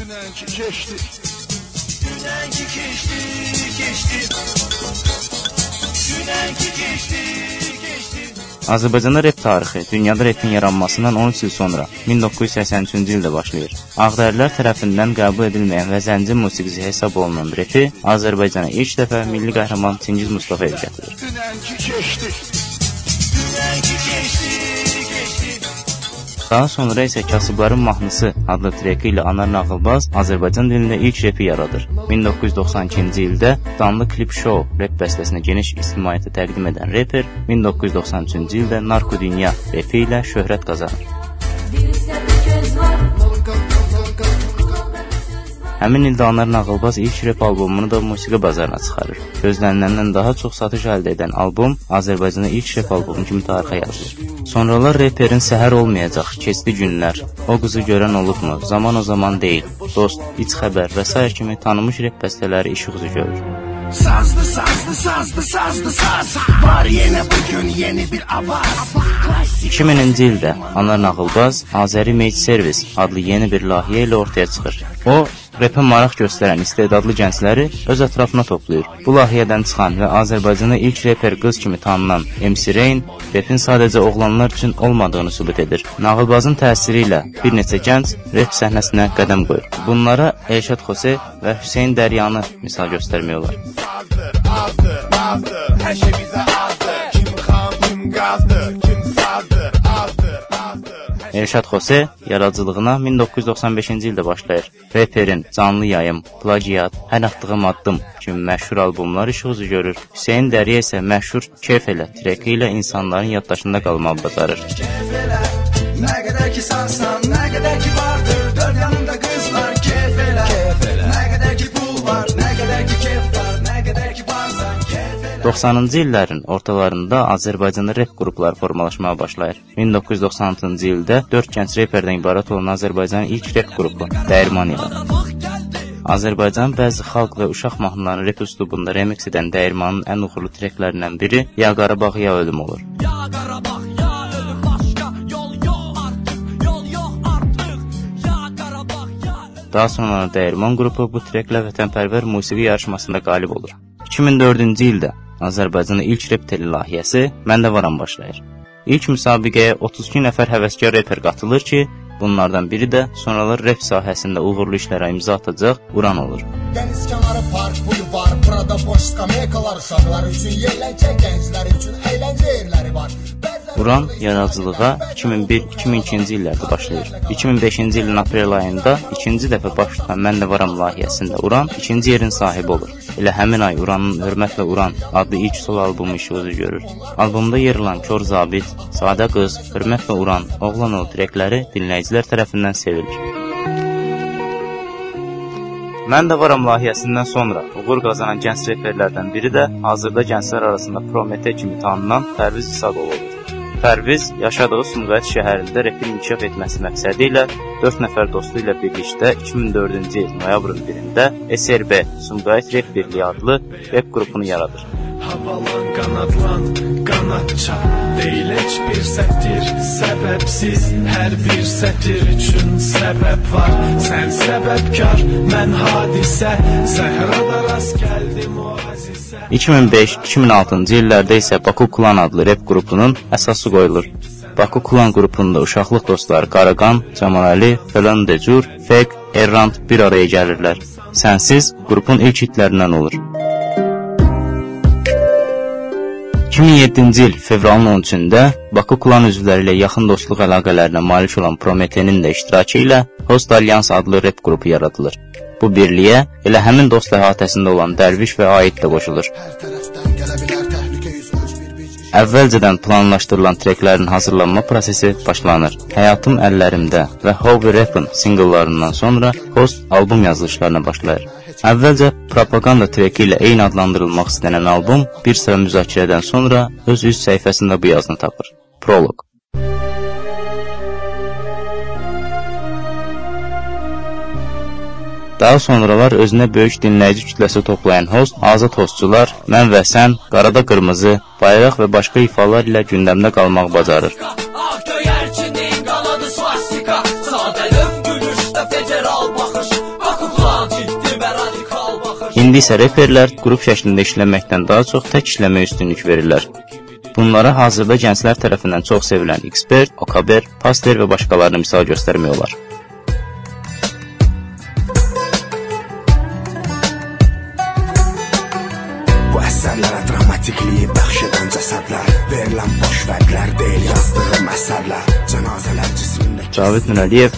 Dünənki keçdi. Dünənki keçdi, keçdi. Dünənki keçdi, keçdi. Azərbaycanda rep tarixi dünyada repin yaranmasından 13 il sonra 1983-cü ildə başlayır. Ağdərilər tərəfindən qəbul edilməyən və zəncir musiqisi hesab olunan repi Azərbaycana ilk dəfə milli qəhrəman Çingiz Mustafayev gətirir. Dünənki keçdi. Dünənki keçdi. Daha sonra isə Kasıbların mahnısı adlı treki ilə Anar Nağılbaz Azərbaycan dilində ilk repi yaradır. 1992-ci ildə Danlı Klip Show rep bəstəsinə geniş ictimaiyyətə təqdim edən reper 1993-cü ildə Narko Dünya repi ilə şöhrət qazanır. Həmin ildə Anar Nağılbaz ilk rep albomunu da musiqi bazarına çıxarır. Gözləniləndən daha çox satış əldə edən albom Azərbaycanda ilk rep albomu kimi tarixə yazılır. Sonralar reperin səhər olmayacaq, keçdi günlər, o qızı görən olubmu, zaman o zaman deyil, dost, iç xəbər və s. kimi tanınmış rep bəstələri işıq üzü görür. Sazlı sazlı sazlı sazlı saz Var yenə bugün yeni bir avaz 2000-ci ildə Anar Nağılbaz Azəri Made Service adlı yeni bir layihə ilə ortaya çıxır. O, repə maraq göstərən istedadlı gəncləri öz ətrafına toplayır. Bu layihədən çıxan və Azərbaycanda ilk reper qız kimi tanınan MC Rain repin sadəcə oğlanlar üçün olmadığını sübut edir. Nağılbazın təsiri ilə bir neçə gənc rep səhnəsinə qədəm qoyur. Bunlara Elşad Xose və Hüseyn Dəryanı misal göstərmək olar. Azdır, azdır, azdır, hər şey bizə azdır. Kim xan, kim qazdır, Elşad Xose yaradıcılığına 1995-ci ildə başlayır. Reperin Canlı Yayım, Plagiat, Hər atdığım addım kimi məşhur albomlar işıq üzü görür. Hüseyn Dəriyə isə məşhur Keyf elə treki ilə insanların yaddaşında qalmağı bacarır. Keyf elə, nə qədər ki sağsan, nə qədər ki vardır, 90-cı illərin ortalarında Azərbaycanda rep qrupları formalaşmağa başlayır. 1996-cı ildə 4 gənc reperdən ibarət olan Azərbaycanın ilk rep qrupu Dəyirman yaranır. Azərbaycanın bəzi xalq və uşaq mahnılarını rep üslubunda remix edən Dəyirmanın ən uğurlu treklərindən biri Ya Qarabağ ya ölüm olur. Ya Qarabağ ya ölüm başqa yol yox artıq, yol yox artıq. Ya Qarabağ ya ölüm. Daha sonra Dəyirman qrupu bu treklə vətənpərvər musiqi yarışmasında qalib olur. 2004-cü ildə Azərbaycanda ilk rep teli layihəsi Məndə varam başlayır. İlk müsabiqəyə 32 nəfər həvəskar reper qatılır ki, Bunlardan biri də sonralar rep sahəsində uğurlu işlərə imza atacaq Uran olur. Dəniz kənarı park, bulvar, burada boş skameykalar uşaqlar üçün yerləncə, gənclər üçün əyləncə yerləri var. Uran yaradıcılığa 2001-2002-ci illərdə başlayır. 2005-ci ilin aprel ayında ikinci dəfə baş tutan Mən də varam layihəsində Uran ikinci yerin sahibi olur. Elə həmin ay Uranın Hörmətlə Uran adlı ilk solo albomu işığı görür. Albomda yer alan Kor Zabit, Sadə qız, Hörmətlə Uran, Oğlan ol trekləri dinləyicilər tərəfindən sevilir. Mən də varam layihəsindən sonra uğur qazanan gənc reperlərdən biri də hazırda gənclər arasında Promete kimi tanınan Pərviz İsaqov olur. Pərviz yaşadığı Sumqayıt şəhərində repin inkişaf etməsi məqsədi ilə 4 nəfər dostu ilə birlikdə 2004-cü il noyabrın 1-də SRB Sumqayıt Rep Birliyi adlı rep qrupunu yaradır. Havalan, qanadlan, qanadça Deyil heç bir sətir Səbəbsiz hər bir sətir üçün səbəb var Sən səbəbkar, mən hadisə Səhrada rast gəldim o əzizə 2005-2006-cı illərdə isə Baku Klan adlı rep qrupunun əsası qoyulur. Baku Klan qrupunda uşaqlıq dostları Qaraqan, Camaləli, Falan Decur, Fek, Errant bir araya gəlirlər. Sənsiz qrupun ilk hitlərindən olur. 2007-ci il fevralın 13-də Bakı klan üzvləri ilə yaxın dostluq əlaqələrinə malik olan Prometenin də iştirakı ilə Host Alliance adlı rep qrupu yaradılır. Bu birliyə elə həmin dost əhatəsində olan Dərviş və Aid də qoşulur. Əvvəlcədən planlaşdırılan treklərin hazırlanma prosesi başlanır. Həyatım əllərimdə və Hobby Rappin singllarından sonra Host albom yazılışlarına başlayır. Əvvəlcə propaganda treki ilə eyni adlandırılmaq istənilən albom bir sıra müzakirədən sonra öz üst səhifəsində bu yazını tapır. Proloq. Daha sonralar özünə böyük dinləyici kütləsi toplayan host, azad hostçular, mən və sən, qarada qırmızı, bayraq və başqa ifalar ilə gündəmdə qalmaq bacarır. İndi isə reperlər qrup şəklində işləməkdən daha çox tək işləməyə üstünlük verirlər. Bunlara hazırda gənclər tərəfindən çox sevilən Expert, Okaber, Paster və başqalarını misal göstərmək olar. Bu əsərlərə dramatikliyi bəxş edən cəsədlər Verilən boş vədlər deyil yazdığım əsərlər Cənazələr cismindəki Cavid Nurəliyev